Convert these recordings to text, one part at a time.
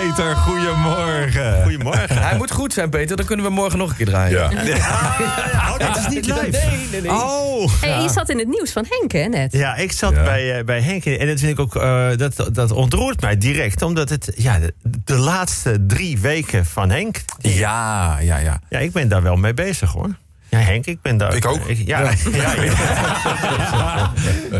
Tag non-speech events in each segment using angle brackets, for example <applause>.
Peter, goedemorgen. Goedemorgen. Hij moet goed zijn, Peter. Dan kunnen we morgen nog een keer draaien. Ja. Oh, dit is niet <laughs> live. Nee, nee, nee. Oh. Hey, je zat in het nieuws van Henk, hè, net? Ja, ik zat Ja. bij, eh, bij Henk en dat vind ik ook, eh, dat, dat ontroert mij direct. Omdat het, ja, de, de laatste drie weken van Henk, Ja, ja, ja. ja, ik ben daar wel mee bezig hoor. Ja, Henk, ik ben daar... Ik ook. ja, ja. <laughs> <laughs>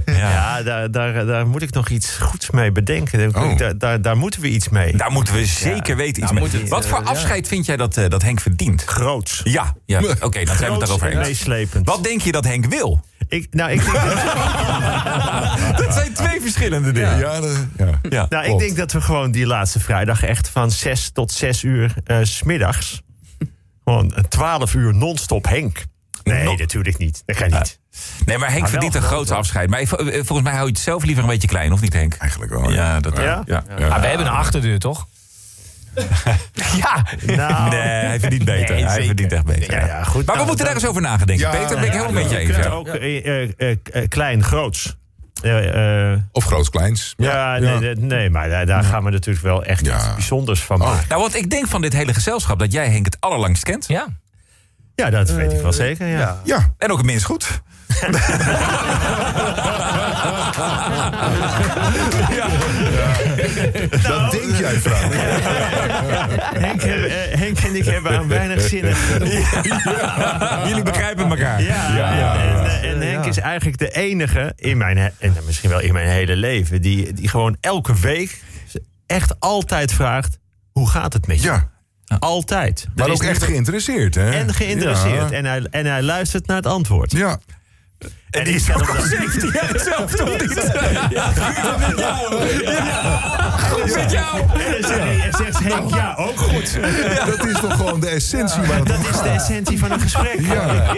Ja, ja. daar, daar, daar moet ik nog iets goeds mee bedenken. Daar, Oh. daar, daar, daar moeten we iets mee. Daar moeten we zeker weten iets daar mee. het, Wat voor eh, afscheid vind jij dat, eh, dat Henk verdient? Groots. Ja, ja. <laughs> oké, dan zijn we het daarover en eens. meeslepend. Wat denk je dat Henk wil? Ik, nou, ik denk, Dat zijn twee verschillende dingen. Ja, ja. Ja. nou, ik denk dat we gewoon die laatste vrijdag echt van 6 tot 6 uur eh, s smiddags. Gewoon een 12 uur non-stop Henk. Nee, natuurlijk niet. Dat kan niet. Nee, maar Henk wel verdient een groot, afscheid. Maar eh, volgens mij hou je het zelf liever een beetje klein, of niet Henk? Eigenlijk wel. Ja, dat Ja? ja. Maar we hebben een achterdeur, toch? <laughs> ja. Nou, Nee, hij verdient beter. Nee, hij verdient echt beter. Ja, ja, goed. Maar we Nou, moeten daar eens over nadenken, Ja, Peter. Ben ik helemaal met je eens. ook eh, eh, eh, eh, klein, groots. Eh, eh, Of groots-kleins. ja, nee, nee, nee, maar daar, daar gaan we natuurlijk wel echt Ja. iets bijzonders van maken. Nou, want ik denk van dit hele gezelschap dat jij Henk het allerlangst kent. Ja. Ja, dat weet ik wel zeker. Ja. Ja, En ook het minst goed. <laughs> dat denk jij, vrouw. <laughs> Henk, eh, Henk en ik hebben aan weinig zinnen. Jullie begrijpen elkaar. Ja, eigenlijk de enige in mijn, en misschien wel in mijn hele leven, die, die gewoon elke week echt altijd vraagt: hoe gaat het met je? Ja, Altijd. maar Er is ook echt geïnteresseerd, hè? En geïnteresseerd. Ja. En, hij, en hij luistert naar het antwoord. Ja. En die is ook al zelf toch niet? Goed met jou. En zegt, en zegt Henk, ja, ook goed. Dat is toch gewoon de essentie waar het Dat is de essentie van een gesprek. Ja,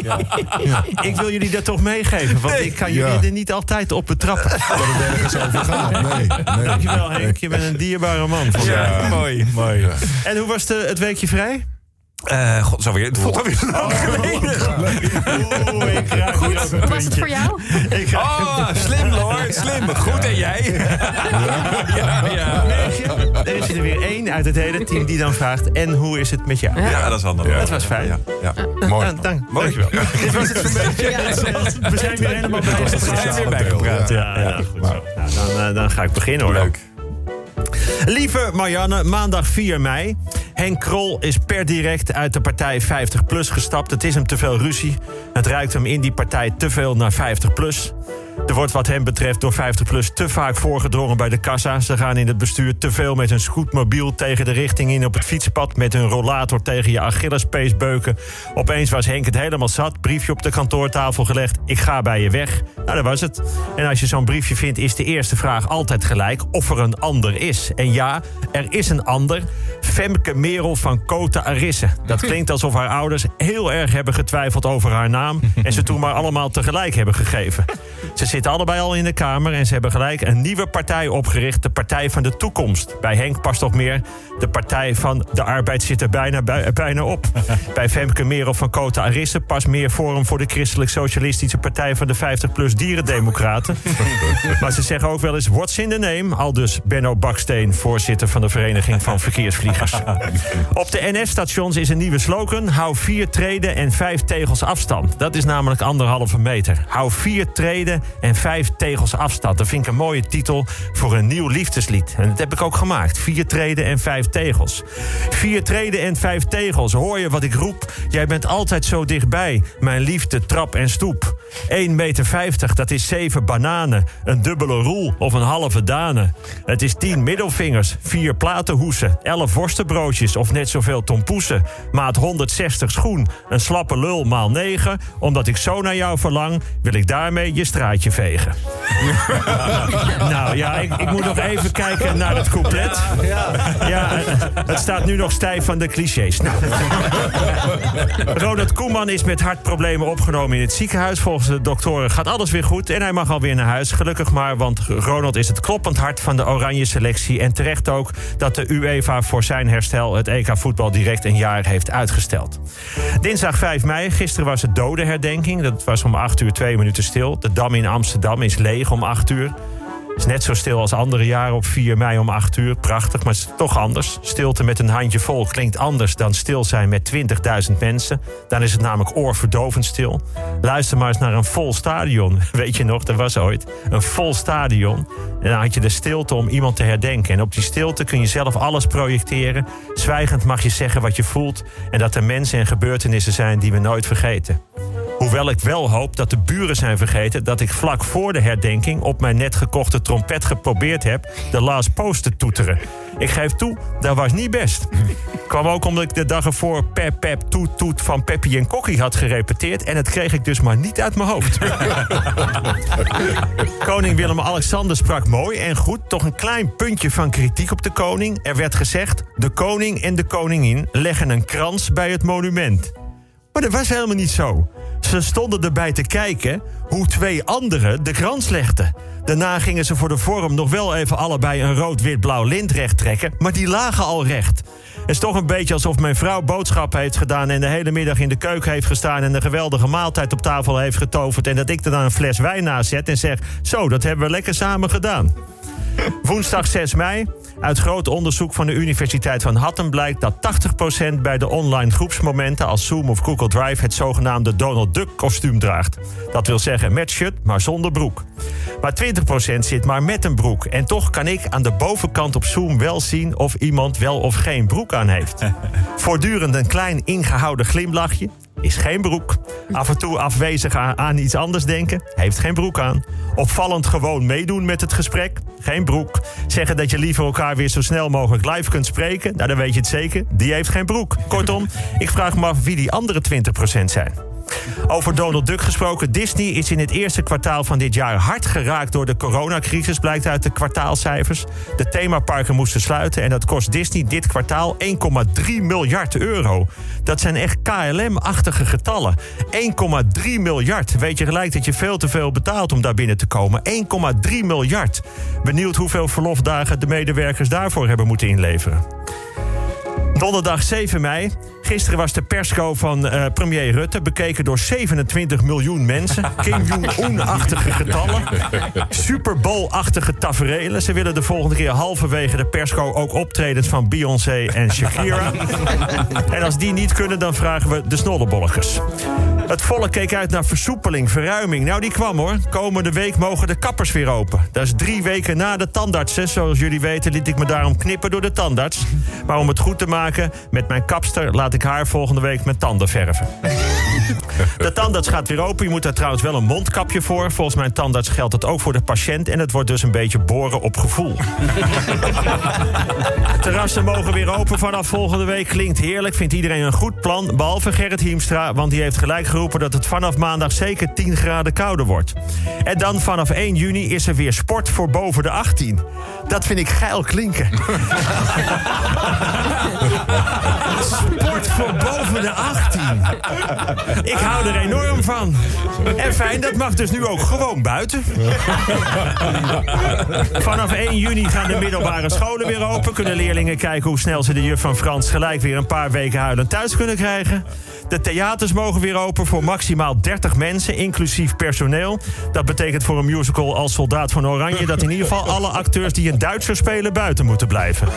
Ik wil jullie dat toch meegeven, want ik kan jullie Ja. er niet altijd op betrappen. dat het ergens over gaat. Nee, nee. <laughs> Dankjewel Henk, je bent een dierbare man. Ja, mooi, mooi. En hoe was de, het weekje vrij? Eh, God, zo weer. Het voelt alweer lang geleden. Oeh, ik Hoe was het voor jou? <laughs> Ik Oh, slim, Lord. Slim. Goed, en jij? Ja, ja. Er is er weer één uit het hele team die dan vraagt... en hoe is het met jou? Ja, dat is handig. Dat was fijn. Ja, ja. Mooi. Dank, dank, dankjewel. Dit was het zo'n beetje. We zijn weer helemaal bij We zijn weer bijgepraat. Ja, ja, goed zo. Nou, dan, eh, dan ga ik beginnen hoor. Leuk. Lieve Marianne, maandag 4 mei. Henk Krol is per direct uit de partij 50PLUS gestapt. Het is hem te veel ruzie. Het ruikt hem in die partij te veel naar 50PLUS. Er wordt wat hem betreft door 50PLUS te vaak voorgedrongen bij de kassa. Ze gaan in het bestuur te veel met hun scootmobiel tegen de richting in op het fietspad... met hun rollator tegen je Achillespees beuken. Opeens was Henk het helemaal zat. Briefje op de kantoortafel gelegd. Ik ga bij je weg. Nou, dat was het. En als je zo'n briefje vindt, is de eerste vraag altijd gelijk... of er een ander is. En ja, er is een ander. Femke Merel van Kota Arisse. Dat <laughs> klinkt alsof haar ouders heel erg hebben getwijfeld over haar naam... en ze toen maar allemaal tegelijk hebben gegeven. Ze zitten allebei al in de Kamer en ze hebben gelijk een nieuwe partij opgericht. De Partij van de Toekomst. Bij Henk past toch meer. De Partij van de Arbeid zit er bijna, bij- bijna op. <laughs> Bij Femke Merel van Kota Arisse past meer Forum voor de Christelijk Socialistische Partij van de 50PLUS Dierendemocraten. <laughs> maar ze zeggen ook wel eens, what's in the name? Al dus Benno Baksteen, voorzitter van de Vereniging van Verkeersvliegers. <laughs> Op de NS-stations is een nieuwe slogan. Hou vier treden en vijf tegels afstand. Dat is namelijk anderhalve meter. Hou vier treden en vijf tegels afstand. Dat vind ik een mooie titel voor een nieuw liefdeslied. En dat heb ik ook gemaakt. Vier treden en vijf tegels. Vier treden en vijf tegels. Hoor je wat ik roep? Jij bent altijd zo dichtbij. Mijn liefde, trap en stoep. 1,50 meter, dat is zeven bananen. Een dubbele roel of een halve dane. Het is tien middelvingers, vier platenhoesen, elf worstenbroodjes of net zoveel tompoesen. Maat 160 schoen, een slappe lul maal 9. Omdat ik zo naar jou verlang, wil ik daarmee je straatje vegen. <laughs> nou ja, ik, ik moet nog even kijken naar het couplet. Ja, het- het staat nu nog stijf van de clichés. Nou. <laughs> Ronald Koeman is met hartproblemen opgenomen in het ziekenhuis. Volgens de doktoren gaat alles weer goed en hij mag alweer naar huis. Gelukkig maar, want Ronald is het kloppend hart van de oranje selectie. En terecht ook dat de UEFA voor zijn herstel het EK voetbal direct een jaar heeft uitgesteld. Dinsdag 5 mei, gisteren was het dodenherdenking. Dat was om 8 uur 2 minuten stil. De Dam in Amsterdam is leeg om 8 uur. Is net zo stil als andere jaren op 4 mei om 8 uur. Prachtig, maar het is toch anders. Stilte met een handje vol klinkt anders dan stil zijn met 20.000 mensen. Dan is het namelijk oorverdovend stil. Luister maar eens naar een vol stadion. <laughs> Weet je nog, er was ooit een vol stadion. En dan had je de stilte om iemand te herdenken. En op die stilte kun je zelf alles projecteren. Zwijgend mag je zeggen wat je voelt. En dat er mensen en gebeurtenissen zijn die we nooit vergeten. Hoewel ik wel hoop dat de buren zijn vergeten dat ik vlak voor de herdenking op mijn net gekochte trompet geprobeerd heb de last post te toeteren. Ik geef toe, dat was niet best. <laughs> Kwam ook omdat ik de dag ervoor pep pep toet toet van Peppy en Kokkie had gerepeteerd en dat kreeg ik dus maar niet uit mijn hoofd. <laughs> koning Willem-Alexander sprak mooi en goed, toch een klein puntje van kritiek op de koning. Er werd gezegd: de koning en de koningin leggen een krans bij het monument. Maar dat was helemaal niet zo. Ze stonden erbij te kijken hoe twee anderen de krans legden. Daarna gingen ze voor de vorm nog wel even allebei een rood-wit-blauw lint recht trekken, maar die lagen al recht. Het is toch een beetje alsof mijn vrouw boodschappen heeft gedaan en de hele middag in de keuken heeft gestaan en een geweldige maaltijd op tafel heeft getoverd en dat ik er dan een fles wijn naast zet en zeg: Zo, dat hebben we lekker samen gedaan. <laughs> Woensdag 6 mei. Uit groot onderzoek van de Universiteit van Hattem blijkt dat 80% bij de online groepsmomenten als Zoom of Google Drive het zogenaamde Donald Duck kostuum draagt. Dat wil zeggen met shirt, maar zonder broek. Maar 20% zit maar met een broek. En toch kan ik aan de bovenkant op Zoom wel zien of iemand wel of geen broek aan heeft. <laughs> Voortdurend een klein ingehouden glimlachje. Is geen broek. Af en toe afwezig aan, aan iets anders denken. Heeft geen broek aan. Opvallend gewoon meedoen met het gesprek. Geen broek. Zeggen dat je liever elkaar weer zo snel mogelijk live kunt spreken. Nou, dan weet je het zeker. Die heeft geen broek. Kortom, ik vraag me af wie die andere 20% zijn. Over Donald Duck gesproken. Disney is in het eerste kwartaal van dit jaar hard geraakt door de coronacrisis, blijkt uit de kwartaalcijfers. De themaparken moesten sluiten en dat kost Disney dit kwartaal 1,3 miljard euro. Dat zijn echt KLM-achtige getallen. 1,3 miljard. Weet je gelijk dat je veel te veel betaalt om daar binnen te komen. 1,3 miljard. Benieuwd hoeveel verlofdagen de medewerkers daarvoor hebben moeten inleveren. Donderdag 7 mei. Gisteren was de persco van eh, premier Rutte bekeken door 27 miljoen mensen. <laughs> Kim Jong-un-achtige getallen. Super Bowl-achtige taferelen. Ze willen de volgende keer halverwege de persco ook optredens van Beyoncé en Shakira. <laughs> en als die niet kunnen, dan vragen we de snollebolletjes. Het volk keek uit naar versoepeling, verruiming. Nou, die kwam hoor. Komende week mogen de kappers weer open. Dat is drie weken na de tandartsen. Zoals jullie weten liet ik me daarom knippen door de tandarts. Maar om het goed te maken met mijn kapster... laat ik haar volgende week met tanden verven. De tandarts gaat weer open. Je moet daar trouwens wel een mondkapje voor. Volgens mijn tandarts geldt dat ook voor de patiënt. En het wordt dus een beetje boren op gevoel. <laughs> Terrassen mogen weer open vanaf volgende week. Klinkt heerlijk, vindt iedereen een goed plan. Behalve Gerrit Hiemstra, want die heeft gelijk geroepen... dat het vanaf maandag zeker 10 graden kouder wordt. En dan vanaf 1 juni is er weer sport voor boven de 18. Dat vind ik geil klinken. <laughs> Sport voor boven de 18. Ik hou er enorm van. En fijn, dat mag dus nu ook gewoon buiten. Vanaf 1 juni gaan de middelbare scholen weer open. Kunnen leerlingen kijken hoe snel ze de juf van Frans gelijk weer een paar weken huilend thuis kunnen krijgen. De theaters mogen weer open voor maximaal 30 mensen, inclusief personeel. Dat betekent voor een musical als Soldaat van Oranje dat in ieder geval alle acteurs die een Duitser spelen buiten moeten blijven.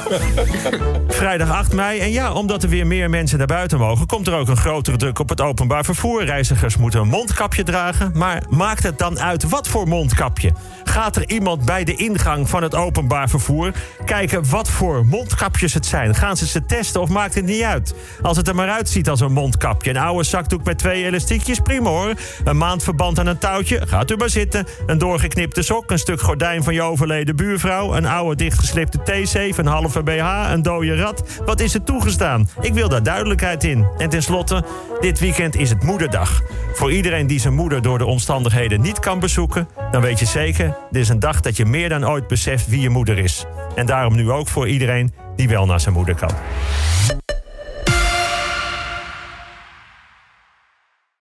Vrijdag 8 mei. En ja, omdat er weer meer mensen naar buiten mogen, komt er ook een grotere druk op het openbaar vervoer. Reizigers moeten een mondkapje dragen. Maar maakt het dan uit wat voor mondkapje? Gaat er iemand bij de ingang van het openbaar vervoer kijken wat voor mondkapjes het zijn? Gaan ze ze testen of maakt het niet uit? Als het er maar uitziet als een mondkapje. Een oude zakdoek met twee elastiekjes, prima hoor. Een maandverband aan een touwtje, gaat u maar zitten. Een doorgeknipte sok, een stuk gordijn van je overleden buurvrouw... een oude dichtgeslipte theezeef, een halve BH, een dode rat. Wat is er toegestaan? Ik wil daar duidelijkheid in. En tenslotte, dit weekend is het Voor iedereen die zijn moeder door de omstandigheden niet kan bezoeken... dan weet je zeker, dit is een dag dat je meer dan ooit beseft wie je moeder is. En daarom nu ook voor iedereen die wel naar zijn moeder kan.